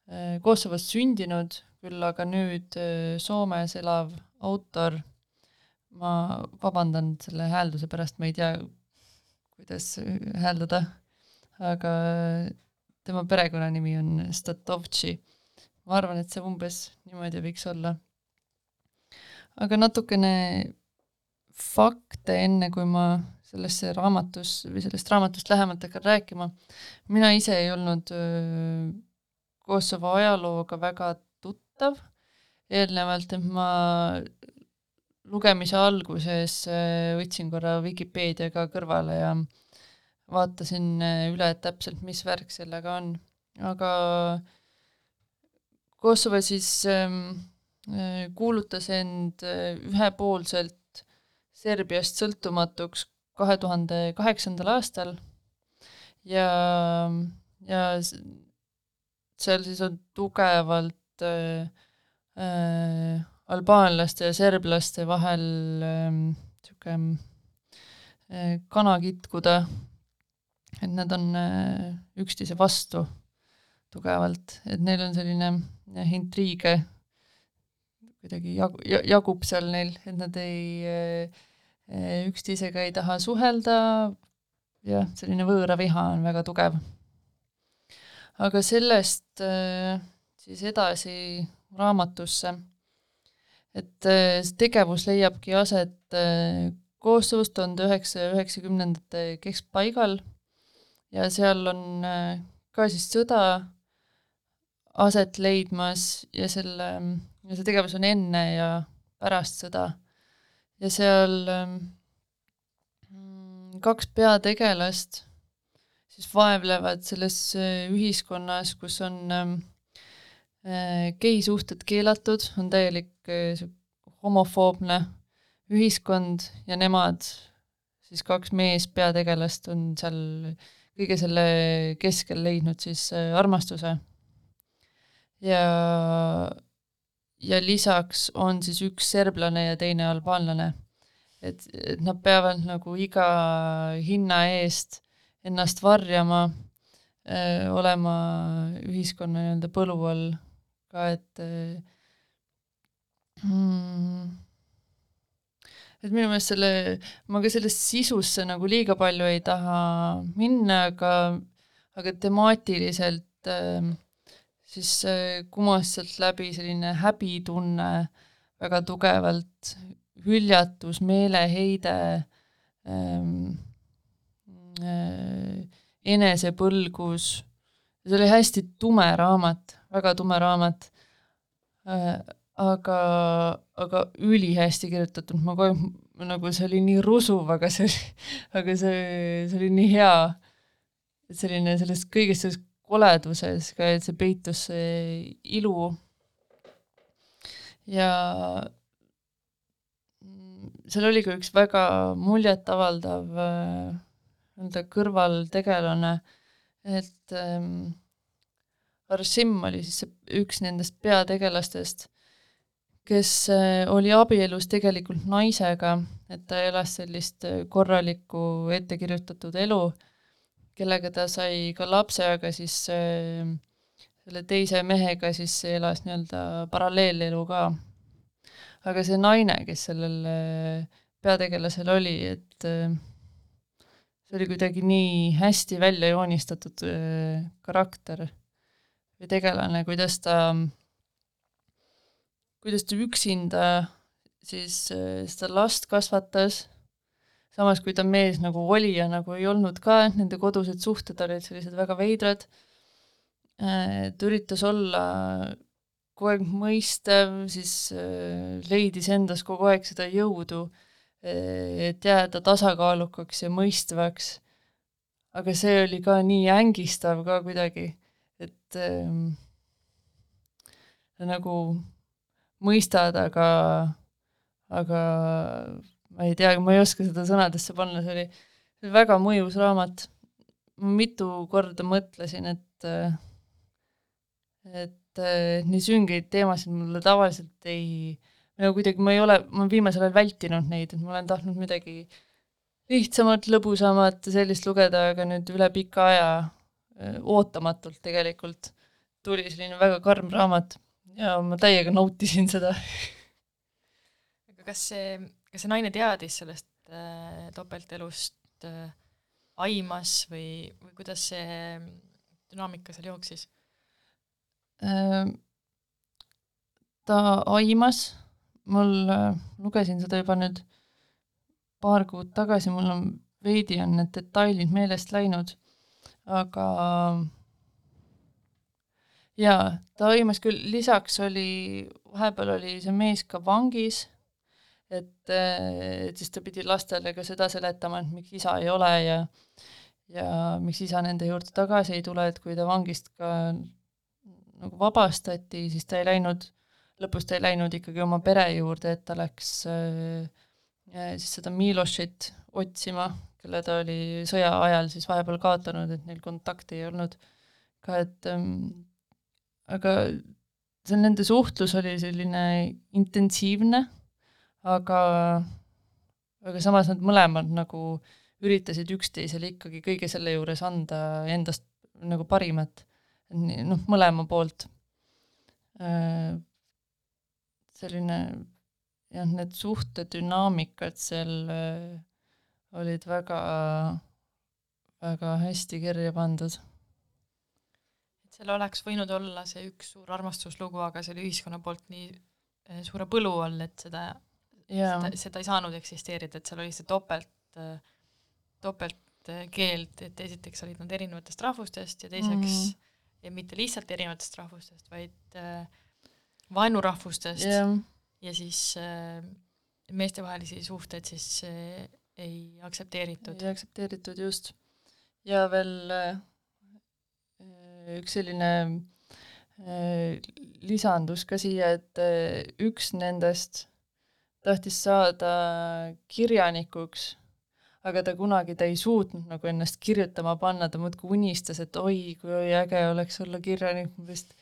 äh,, Kosovos sündinud, küll aga nüüd äh, Soomes elav autor ma vabandan selle häälduse pärast, ma ei tea, kuidas hääldada, aga tema perekonnanimi on Statovtši. ma arvan, et see umbes niimoodi võiks olla. aga natukene fakte, enne kui ma sellesse raamatus või sellest raamatust lähemalt hakkan rääkima. mina ise ei olnud Kosovo ajalooga väga tuttav eelnevalt, et ma lugemise alguses võtsin korra Vikipeedia ka kõrvale ja vaatasin üle, täpselt, mis värk sellega on, aga Kosovo siis kuulutas end ühepoolselt Serbiast sõltumatuks kahe tuhande kaheksandal aastal. Ja, ja seal siis on tugevalt äh, äh, albaanlaste ja serblaste vahel niisugune ähm, äh, kana kitkuda, et nad on äh, üksteise vastu tugevalt, et neil on selline jah, intriige. Kuidagi jagu, jagub seal neil, et nad ei, äh, üksteisega ei taha suhelda, jah, selline võõraviha on väga tugev. aga sellest siis edasi raamatusse et see tegevus leiabki aset Kosovos tuhande üheksasaja üheksakümnendate keskpaigal ja seal on ka siis sõda aset leidmas ja selle, ja see tegevus on enne ja pärast sõda. Ja seal kaks peategelast siis vaevlevad selles ühiskonnas, kus on geisuhted keelatud, on täielik Äh, homofoobne ühiskond ja nemad, siis kaks meespeategelast on seal kõige selle keskel leidnud siis äh, armastuse. ja, ja lisaks on siis üks serblane ja teine albaanlane. et, et nad peavad nagu iga hinna eest ennast varjama, äh, olema ühiskonna nii-öelda põlu all ka, et hmm.? et minu meelest selle, ma ka sellest sisusse nagu liiga palju ei taha minna, aga, aga temaatiliselt äh, siis kumas sealt läbi selline häbitunne väga tugevalt, hüljatus, meeleheide ähm,, äh, enesepõlgus, see oli hästi tume raamat, väga tume raamat. Äh, aga, aga ülihästi kirjutatud, ma aeg, nagu see oli nii rusuv, aga see oli, aga see, see oli nii hea. et selline sellest kõigest selles koleduses ka, et see peitus see ilu. ja seal oli ka üks väga muljetavaldav nii-öelda kõrvaltegelane, et ähm, Arsim oli siis üks nendest peategelastest, kes äh, oli abielus tegelikult naisega, et ta elas sellist äh, korralikku ettekirjutatud elu, kellega ta sai ka lapse, aga siis äh, selle teise mehega siis elas nii-öelda paralleelelu ka. aga see naine, kes sellel peategelasel oli, et see oli kuidagi nii hästi välja joonistatud karakter või tegelane, kuidas ta, kuidas ta üksinda siis seda last kasvatas, samas kui ta mees nagu oli ja nagu ei olnud ka, nende kodused suhted olid sellised väga veidrad, ta üritas olla kogu aeg mõistev, siis leidis endas kogu aeg seda jõudu, et jääda tasakaalukaks ja mõistvaks. aga see oli ka nii ängistav ka kuidagi et ähm, nagu mõistad, aga, aga ma ei tea, ma ei oska seda sõnadesse panna, see oli, see oli väga mõjus raamat. ma mitu korda mõtlesin, et et nii süngeid teemasid mulle tavaliselt ei, nagu kuidagi ma ei ole, ma viimasel ajal vältinud neid, et ma olen tahtnud midagi lihtsamat, lõbusamat, sellist lugeda, aga nüüd üle pika aja ootamatult tegelikult tuli selline väga karm raamat ja ma täiega nautisin seda. [laughs] aga kas see, kas see naine teadis sellest äh, topeltelust äh,, aimas või, või kuidas see dünaamika seal jooksis? Äh,? ta aimas, mul äh,, lugesin seda juba nüüd paar kuud tagasi, mul on veidi on need detailid meelest läinud aga jaa, ta aimas küll, lisaks oli, vahepeal oli see mees ka vangis, et, et siis ta pidi lastele ka seda seletama, et miks isa ei ole ja ja miks isa nende juurde tagasi ei tule, et kui ta vangist ka nagu vabastati, siis ta ei läinud, lõpus ta ei läinud ikkagi oma pere juurde, et ta läks äh, siis seda Milošit otsima, kelle ta oli sõja ajal siis vahepeal kaotanud, et neil kontakti ei olnud. Ka, et ähm, aga see nende suhtlus oli selline intensiivne, aga, aga samas nad mõlemad nagu üritasid üksteisele ikkagi kõige selle juures anda endast nagu parimat, noh, mõlema poolt äh,. selline jah, need suhtedünaamikad seal äh, olid väga, väga hästi kirja pandud. et seal oleks võinud olla see üks suur armastuslugu, aga see oli ühiskonna poolt nii eh, suure põlu all, et seda seda, seda ei saanud eksisteerida, et seal oli see topelt, eh, topeltkeeld, et esiteks olid nad erinevatest rahvustest ja teiseks mm -hmm. ja mitte lihtsalt erinevatest rahvustest, vaid äh, vaenurahvustest yeah. ja siis äh, meestevahelisi suhteid siis äh, ei aktsepteeritud. ei aktsepteeritud, just. ja veel äh, üks selline äh, lisandus ka siia, et äh, üks nendest tahtis saada kirjanikuks, aga ta kunagi, ta ei suutnud nagu ennast kirjutama panna, ta muudkui unistas, et oi, kui äge oleks olla kirjanik, ma vist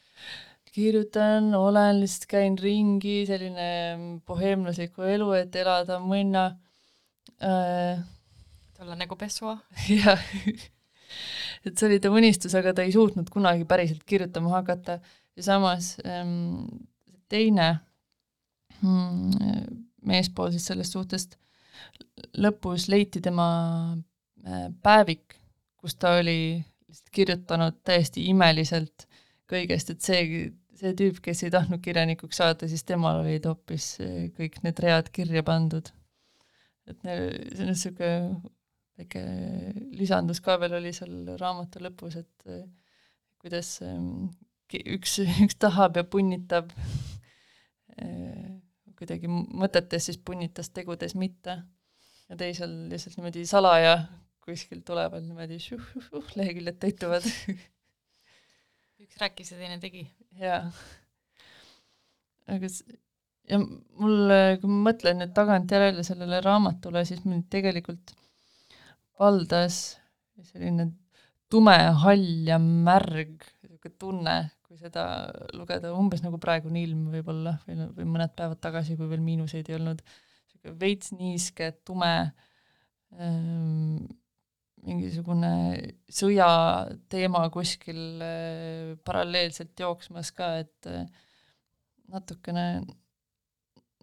kirjutan, olen, lihtsalt käin ringi, selline boheemlaslikku elu, et elada mõnna äh,. olla nagu Pessoa. [laughs] jah, et see oli ta unistus, aga ta ei suutnud kunagi päriselt kirjutama hakata ja samas ähm, teine mm, meespool siis sellest suhtest, lõpus leiti tema äh, päevik, kus ta oli lihtsalt kirjutanud täiesti imeliselt kõigest, et see, see tüüp, kes ei tahtnud kirjanikuks saada, siis temal olid hoopis äh, kõik need read kirja pandud. Et see on niisugune väike lisandus ka veel oli seal raamatu lõpus, et eh, kuidas ehm, üks, üks tahab ja punnitab kuidagi mõtetes siis punnitas, tegudes mitte. ja teisel lihtsalt niimoodi salaja kuskilt tulevad niimoodi šuh-šuh, leheküljed täituvad [laughs] üks rääkis ja teine tegi. jaa. aga ja mul, kui ma mõtlen nüüd tagantjärele sellele raamatule, siis mind tegelikult valdas selline tume, hall ja märg niisugune tunne, kui seda lugeda, umbes nagu praegune ilm võib-olla või, või mõned päevad tagasi, kui veel miinuseid ei olnud, niisugune veits niiske, tume ähm,, mingisugune sõjateema kuskil äh, paralleelselt jooksmas ka, et äh, natukene,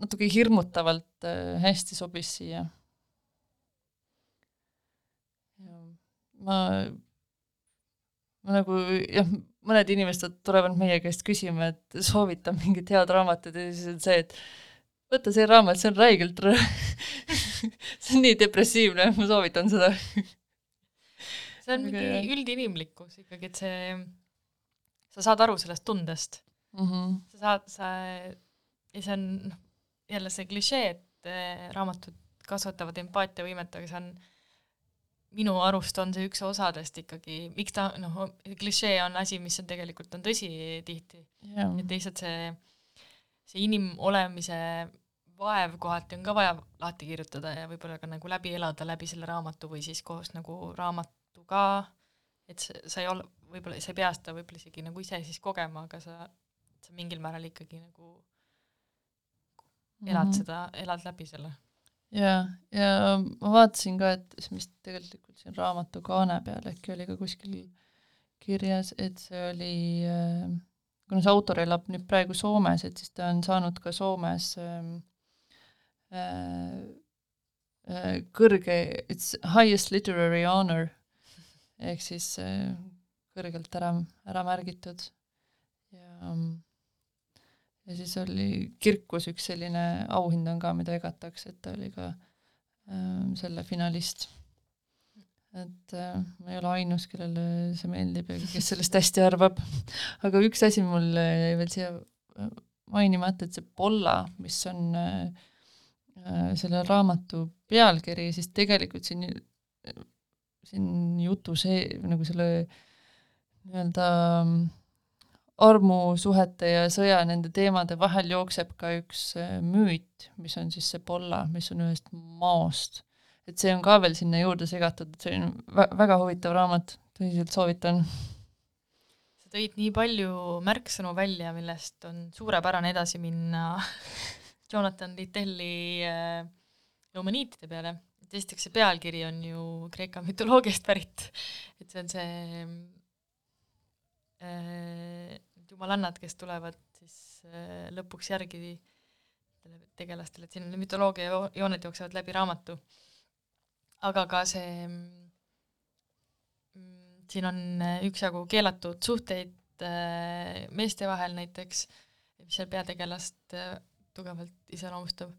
natuke hirmutavalt äh, hästi sobis siia. ma, ma nagu jah, mõned inimesed tulevad meie käest küsima, et soovitan mingit head raamatut ja siis on see, et võta see raamat, see on räigelt [laughs] see on nii depressiivne, ma soovitan seda see on mingi üldinimlikkus ikkagi, et see, sa saad aru sellest tundest mm. -hmm. sa saad, sa, ja see on noh, jälle see klišee, et eh, raamatud kasvatavad empaatiavõimet, aga see on minu arust on see üks osadest ikkagi, miks ta noh, klišee on asi, mis on tegelikult on tõsi tihti yeah.. et lihtsalt see, see inimolemise vaev kohati on ka vaja lahti kirjutada ja võib-olla ka nagu läbi elada läbi selle raamatu või siis koos nagu raamat, tõttu ka, et sa ei ole, võib-olla sa ei pea seda võib-olla isegi nagu ise siis kogema, aga sa, sa mingil määral ikkagi nagu elad mm -hmm. seda, elad läbi selle. Jaa, ja ma vaatasin ka, et see, mis tegelikult siin raamatu kaane peal äkki oli ka kuskil kirjas, et see oli äh, kuna see autor elab nüüd praegu Soomes, et siis ta on saanud ka Soomes ähm, äh, äh, kõrge, it's highest literary honor. Ehk siis kõrgelt ära, ära märgitud. Ja ja siis oli Kirkus üks selline auhind on ka, mida jagatakse, et ta oli ka äh, selle finalist. et äh, ma ei ole ainus, kellele see meeldib ja kes sellest hästi arvab. aga üks asi mul jäi veel siia äh, mainimata, et see Polla, mis on äh, äh selle raamatu pealkiri, siis tegelikult siin siin jutu see, nagu selle nii-öelda mm, armusuhete ja sõja nende teemade vahel jookseb ka üks äh, müüt, mis on siis see Polla, mis on ühest maost. et see on ka veel sinna juurde segatud, et see on väga huvitav raamat, tõsiselt soovitan. sa tõid nii palju märksõnu välja, millest on suurepärane edasi minna [laughs] Jonathan Littelli äh, Lumaniitide peale et esiteks see pealkiri on ju Kreeka mütoloogiast pärit, et see on see äh, jumalannad, kes tulevad siis äh, lõpuks järgi tegelastele, et siin mütoloogia jooned jooksevad läbi raamatu. aga ka see mm, siin on üksjagu keelatud suhteid äh, meeste vahel näiteks, mis seal peategelast äh, tugevalt iseloomustab,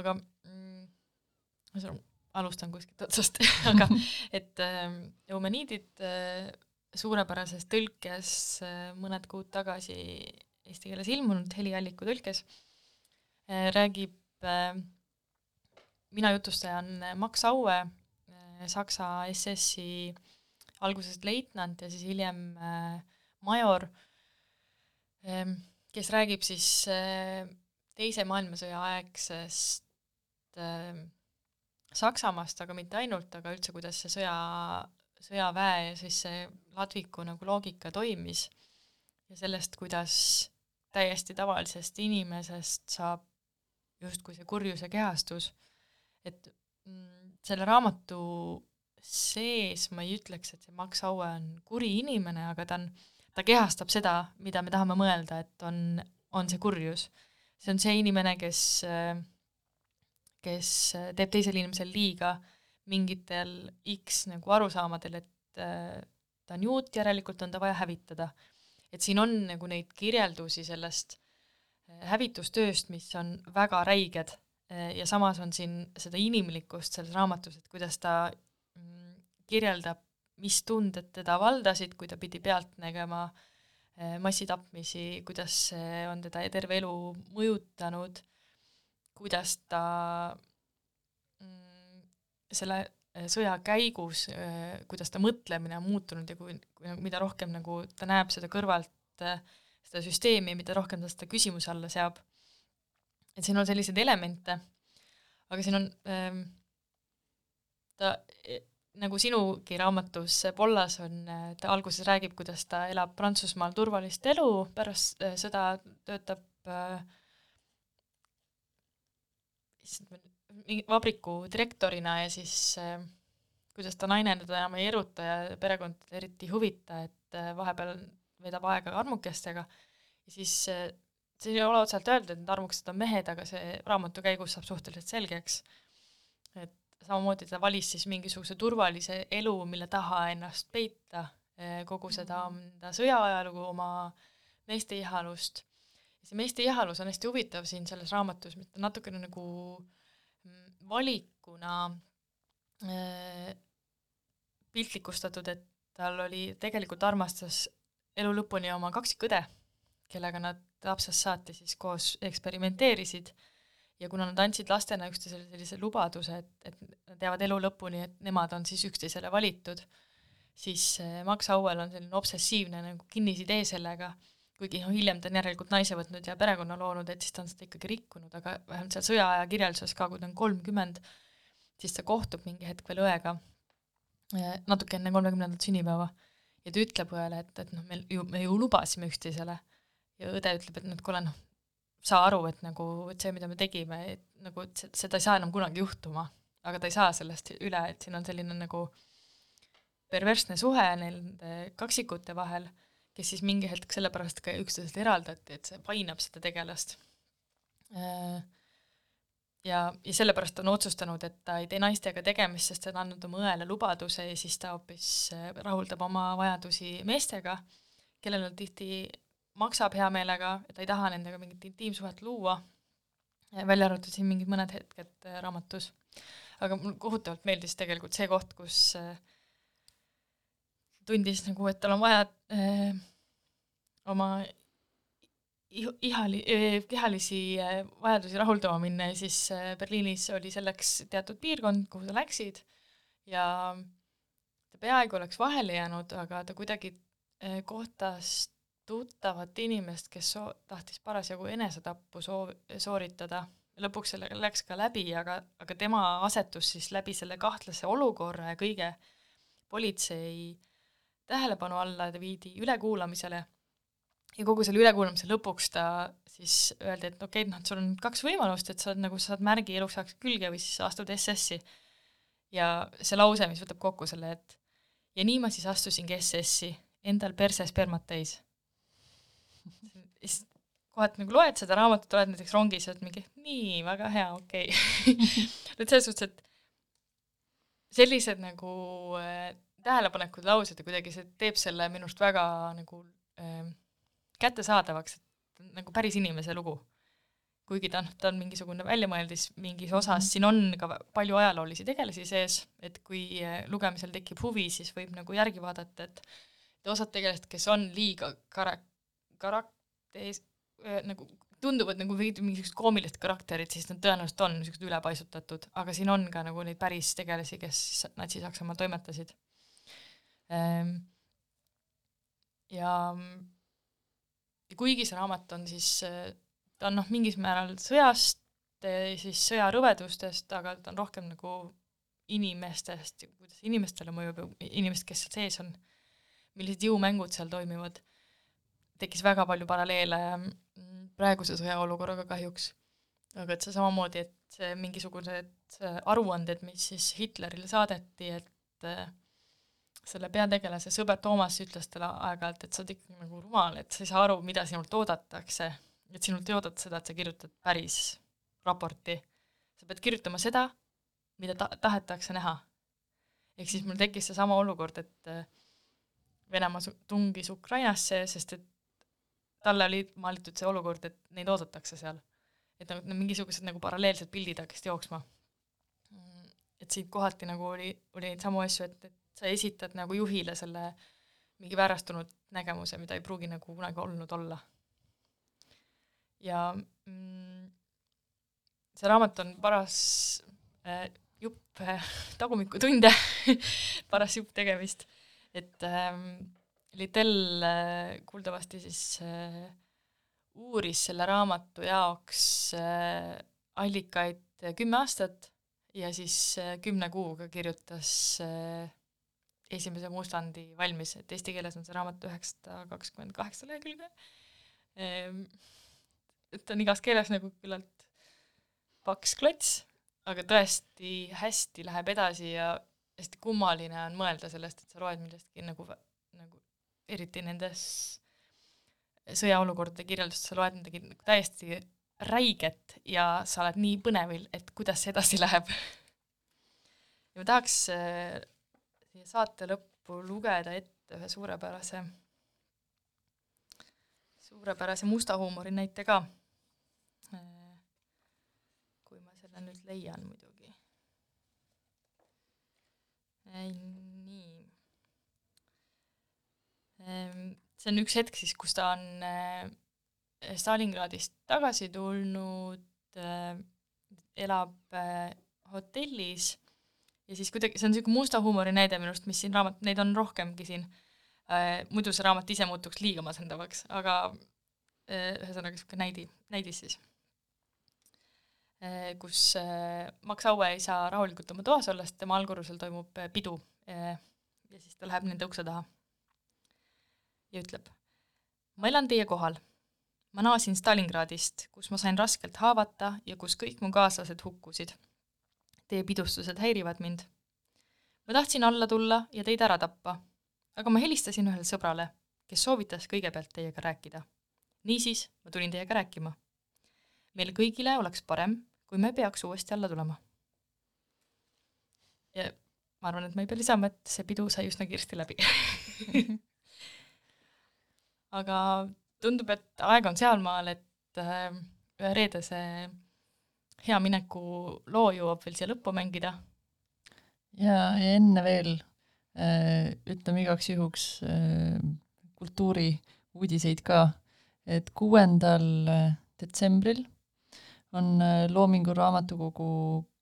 aga mm, alustan kuskilt otsast. [laughs] Aga et äh, Eumeniidid äh, suurepärases tõlkes äh, mõned kuud tagasi eesti keeles ilmunud helialliku tõlkes äh, räägib äh,, mina jutustaja on Max Aue Saksa SS-i algusest leitnant ja siis hiljem major äh,, kes räägib siis teise maailmasõja aegsest Saksamaast, aga mitte ainult, aga üldse, kuidas see sõja, sõjaväe ja siis see ladviku nagu loogika toimis ja sellest, kuidas täiesti tavalisest inimesest saab justkui see kurjuse kehastus, et mm, selle raamatu sees ma ei ütleks, et see Max Aue on kuri inimene, aga ta on, ta kehastab seda, mida me tahame mõelda, et on, on see kurjus. see on see inimene, kes äh, kes äh, teeb teisele inimesele liiga mingitel X nagu arusaamadel, et äh, ta on juut, järelikult on ta vaja hävitada. et siin on nagu neid kirjeldusi sellest äh, hävitustööst, mis on väga räiged ja samas on siin seda inimlikkust selles raamatus, et kuidas ta mm, kirjeldab, mis tunded teda valdasid, kui ta pidi pealt nägema massitapmisi, kuidas see on teda terve elu mõjutanud kuidas ta selle äh, sõja käigus, äh, kuidas ta mõtlemine on muutunud ja kui, kui, mida rohkem nagu ta näeb seda kõrvalt, äh, seda süsteemi, mida rohkem ta seda küsimuse alla seab, et siin on selliseid elemente, aga siin on ähm, ta nagu sinugi raamatus Pollas on, ta alguses räägib, kuidas ta elab Prantsusmaal turvalist elu, pärast sõda töötab äh, vabriku direktorina ja siis äh, kuidas ta naine teda enam ei eruta ja perekond eriti ei huvita, et äh, vahepeal veedab aega armukestega ja siis äh, see ei ole otseselt öeldud, et need armukesed on mehed, aga see raamatu käigus saab suhteliselt selgeks, et samamoodi ta valis siis mingisuguse turvalise elu, mille taha ennast peita, kogu seda Mhm. enda sõjaajalugu, oma meeste ihalust. see meeste ihalus on hästi huvitav siin selles raamatus, mitte natukene nagu mm, valikuna äh, piltlikustatud, et tal oli, tegelikult armastas elu lõpuni oma kaksikõde, kellega nad lapsest saati siis koos eksperimenteerisid. Ja kuna nad andsid lastena üksteisele sellise lubaduse, et, et nad jäävad elu lõpuni, et nemad on siis üksteisele valitud, siis äh, Max Auel on selline obsessiivne nagu kinnisidee sellega, kuigi noh, hiljem ta on järelikult naise võtnud ja perekonna loonud, et siis ta on seda ikkagi rikkunud, aga vähemalt seal sõjaaja kirjelduses ka, kui ta on kolmkümmend, siis ta kohtub mingi hetk veel õega, natuke enne kolmekümnendat sünnipäeva, ja ta ütleb õele, et, et noh, me ju, me ju lubasime üksteisele. Ja õde ütleb, et noh, et kuule noh, saa aru, et nagu, et see, mida me tegime, et nagu, et se- seda ei saa enam kunagi juhtuma, aga ta ei saa sellest üle, et siin on selline nagu perversne suhe nende kaksikute vahel, kes siis mingi hetk sellepärast ka üksteisest eraldati, et see painab seda tegelast. ja, ja sellepärast on otsustanud, et ta ei tee naistega tegemist, sest ta on andnud oma õele lubaduse ja siis ta hoopis äh, rahuldab oma vajadusi meestega, kellel on tihti maksab hea meelega ja ta ei taha nendega mingit intiimsuhet luua, välja arvatud siin mingid mõned hetked äh, raamatus. aga mulle kohutavalt meeldis tegelikult see koht, kus äh, tundis nagu, et tal on vaja äh, oma ihu- ihali- eh, kehalisi eh, vajadusi rahuldama minna ja siis eh, Berliinis oli selleks teatud piirkond, kuhu sa läksid ja ta peaaegu oleks vahele jäänud, aga ta kuidagi eh, kohtas tuttavat inimest, kes soo-, tahtis parasjagu enesetappu soo-, sooritada. lõpuks sellega läks ka läbi, aga, aga tema asetus siis läbi selle kahtlase olukorra ja kõige politsei tähelepanu alla, ta viidi ülekuulamisele ja kogu selle ülekuulamise lõpuks ta siis öeldi, et okei okay,, noh, et sul on kaks võimalust, et sa oled nagu, saad märgi eluks ajaks külge või siis astud SS-i. ja see lause, mis võtab kokku selle, et ja nii ma siis astusingi SS-i, endal perse spermat täis. [laughs] siis kohati nagu loed seda raamatut, oled näiteks rongis ja oled mingi, nii, väga hea, okei okay. [laughs] et selles suhtes, et sellised nagu äh, tähelepanekud laused ja kuidagi see teeb selle minu arust väga nagu äh, kättesaadavaks, et nagu päris inimese lugu. kuigi ta, noh, ta on mingisugune väljamõeldis mingis osas, siin on ka palju ajaloolisi tegelasi sees, et kui eh, lugemisel tekib huvi, siis võib nagu järgi vaadata, et et osad tegelased, kes on liiga kara-, karakteris äh, nagu tunduvad nagu mingisugused koomilised karakterid, siis nad tõenäoliselt on niisugused ülepaisutatud, aga siin on ka nagu neid päris tegelasi, kes Natsi-Saksamaal toimetasid ja ja kuigi see raamat on siis, ta on noh, mingis määral sõjast, siis sõja rõvedustest, aga ta on rohkem nagu inimestest, kuidas inimestele mõjub inimesed, kes seal sees on, millised jõumängud seal toimivad, tekkis väga palju paralleele mm, praeguse sõjaolukorraga kahjuks. aga et see samamoodi, et mingisugused aruanded, mis siis Hitlerile saadeti, et selle peategelase sõber Toomas ütles talle aeg-ajalt, et sa oled ikkagi nagu rumal, et sa ei saa aru, mida sinult oodatakse. et sinult ei oodata seda, et sa kirjutad päris raporti. sa pead kirjutama seda, mida ta-, tahetakse näha. ehk siis mul tekkis seesama olukord, et äh, Venemaa tungis Ukrainasse, sest et talle oli maalitud see olukord, et neid oodatakse seal. et nagu mingisugused nagu paralleelsed pildid hakkasid jooksma. et siit kohati nagu oli, oli neid samu asju, et, et sa esitad nagu juhile selle mingi väärastunud nägemuse, mida ei pruugi nagu kunagi olnud olla. ja mm, see raamat on paras äh, jupp äh, tagumikutunde [laughs] paras jupp tegemist, et ähm, Littell äh, kuuldavasti siis äh, uuris selle raamatu jaoks äh, allikaid kümme aastat ja siis äh, kümne kuuga kirjutas äh, esimese mustandi valmis, et eesti keeles on see raamat üheksasada kakskümmend kaheksa lehekülge. Ehm, et ta on igas keeles nagu küllalt paks klots, aga tõesti hästi läheb edasi ja hästi kummaline on mõelda sellest, et sa loed millestki nagu, nagu eriti nendes sõjaolukordade kirjeldust, sa loed midagi nagu täiesti räiget ja sa oled nii põnevil, et kuidas see edasi läheb. [laughs] ja ma tahaks äh, siia saate lõppu lugeda ette ühe suurepärase, suurepärase musta huumori näite ka. Kui ma selle nüüd leian muidugi. nii. See on üks hetk siis, kus ta on äh, Stalingradist tagasi tulnud, äh, elab äh, hotellis ja siis kuidagi, see on niisugune musta huumori näide minu arust, mis siin raamat, neid on rohkemgi siin, muidu see raamat ise muutuks liiga masendavaks, aga ühesõnaga niisugune näidi, näidis siis. kus Max Aue ei saa rahulikult oma toas olla, sest tema allkorrusel toimub pidu ja siis ta läheb nende ukse taha ja ütleb, ma elan teie kohal. ma naasin Stalingradist, kus ma sain raskelt haavata ja kus kõik mu kaaslased hukkusid. Teie pidustused häirivad mind. ma tahtsin alla tulla ja teid ära tappa, aga ma helistasin ühele sõbrale, kes soovitas kõigepealt teiega rääkida. niisiis ma tulin teiega rääkima. meil kõigile oleks parem, kui me peaks uuesti alla tulema. ja ma arvan, et ma ei pea lisama, et see pidu sai üsna kiiresti läbi [laughs] aga tundub, et aeg on sealmaal, et äh, ühe reedese hea mineku loo jõuab veel siia lõppu mängida. ja, ja enne veel äh, ütleme igaks juhuks äh, kultuuriuudiseid ka, et kuuendal äh, detsembril on Loomingu Raamatukogu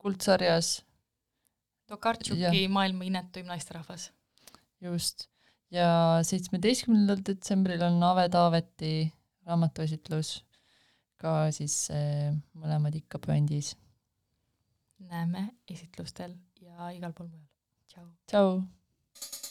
kuldsarjas Tokartšuki maailma inetuim naisterahvas. just, ja seitsmeteistkümnendal detsembril on Ave Taaveti raamatuesitlus ka siis äh, mõlemad ikka puändis. näeme esitlustel ja igal pool mujal. tšau. tšau.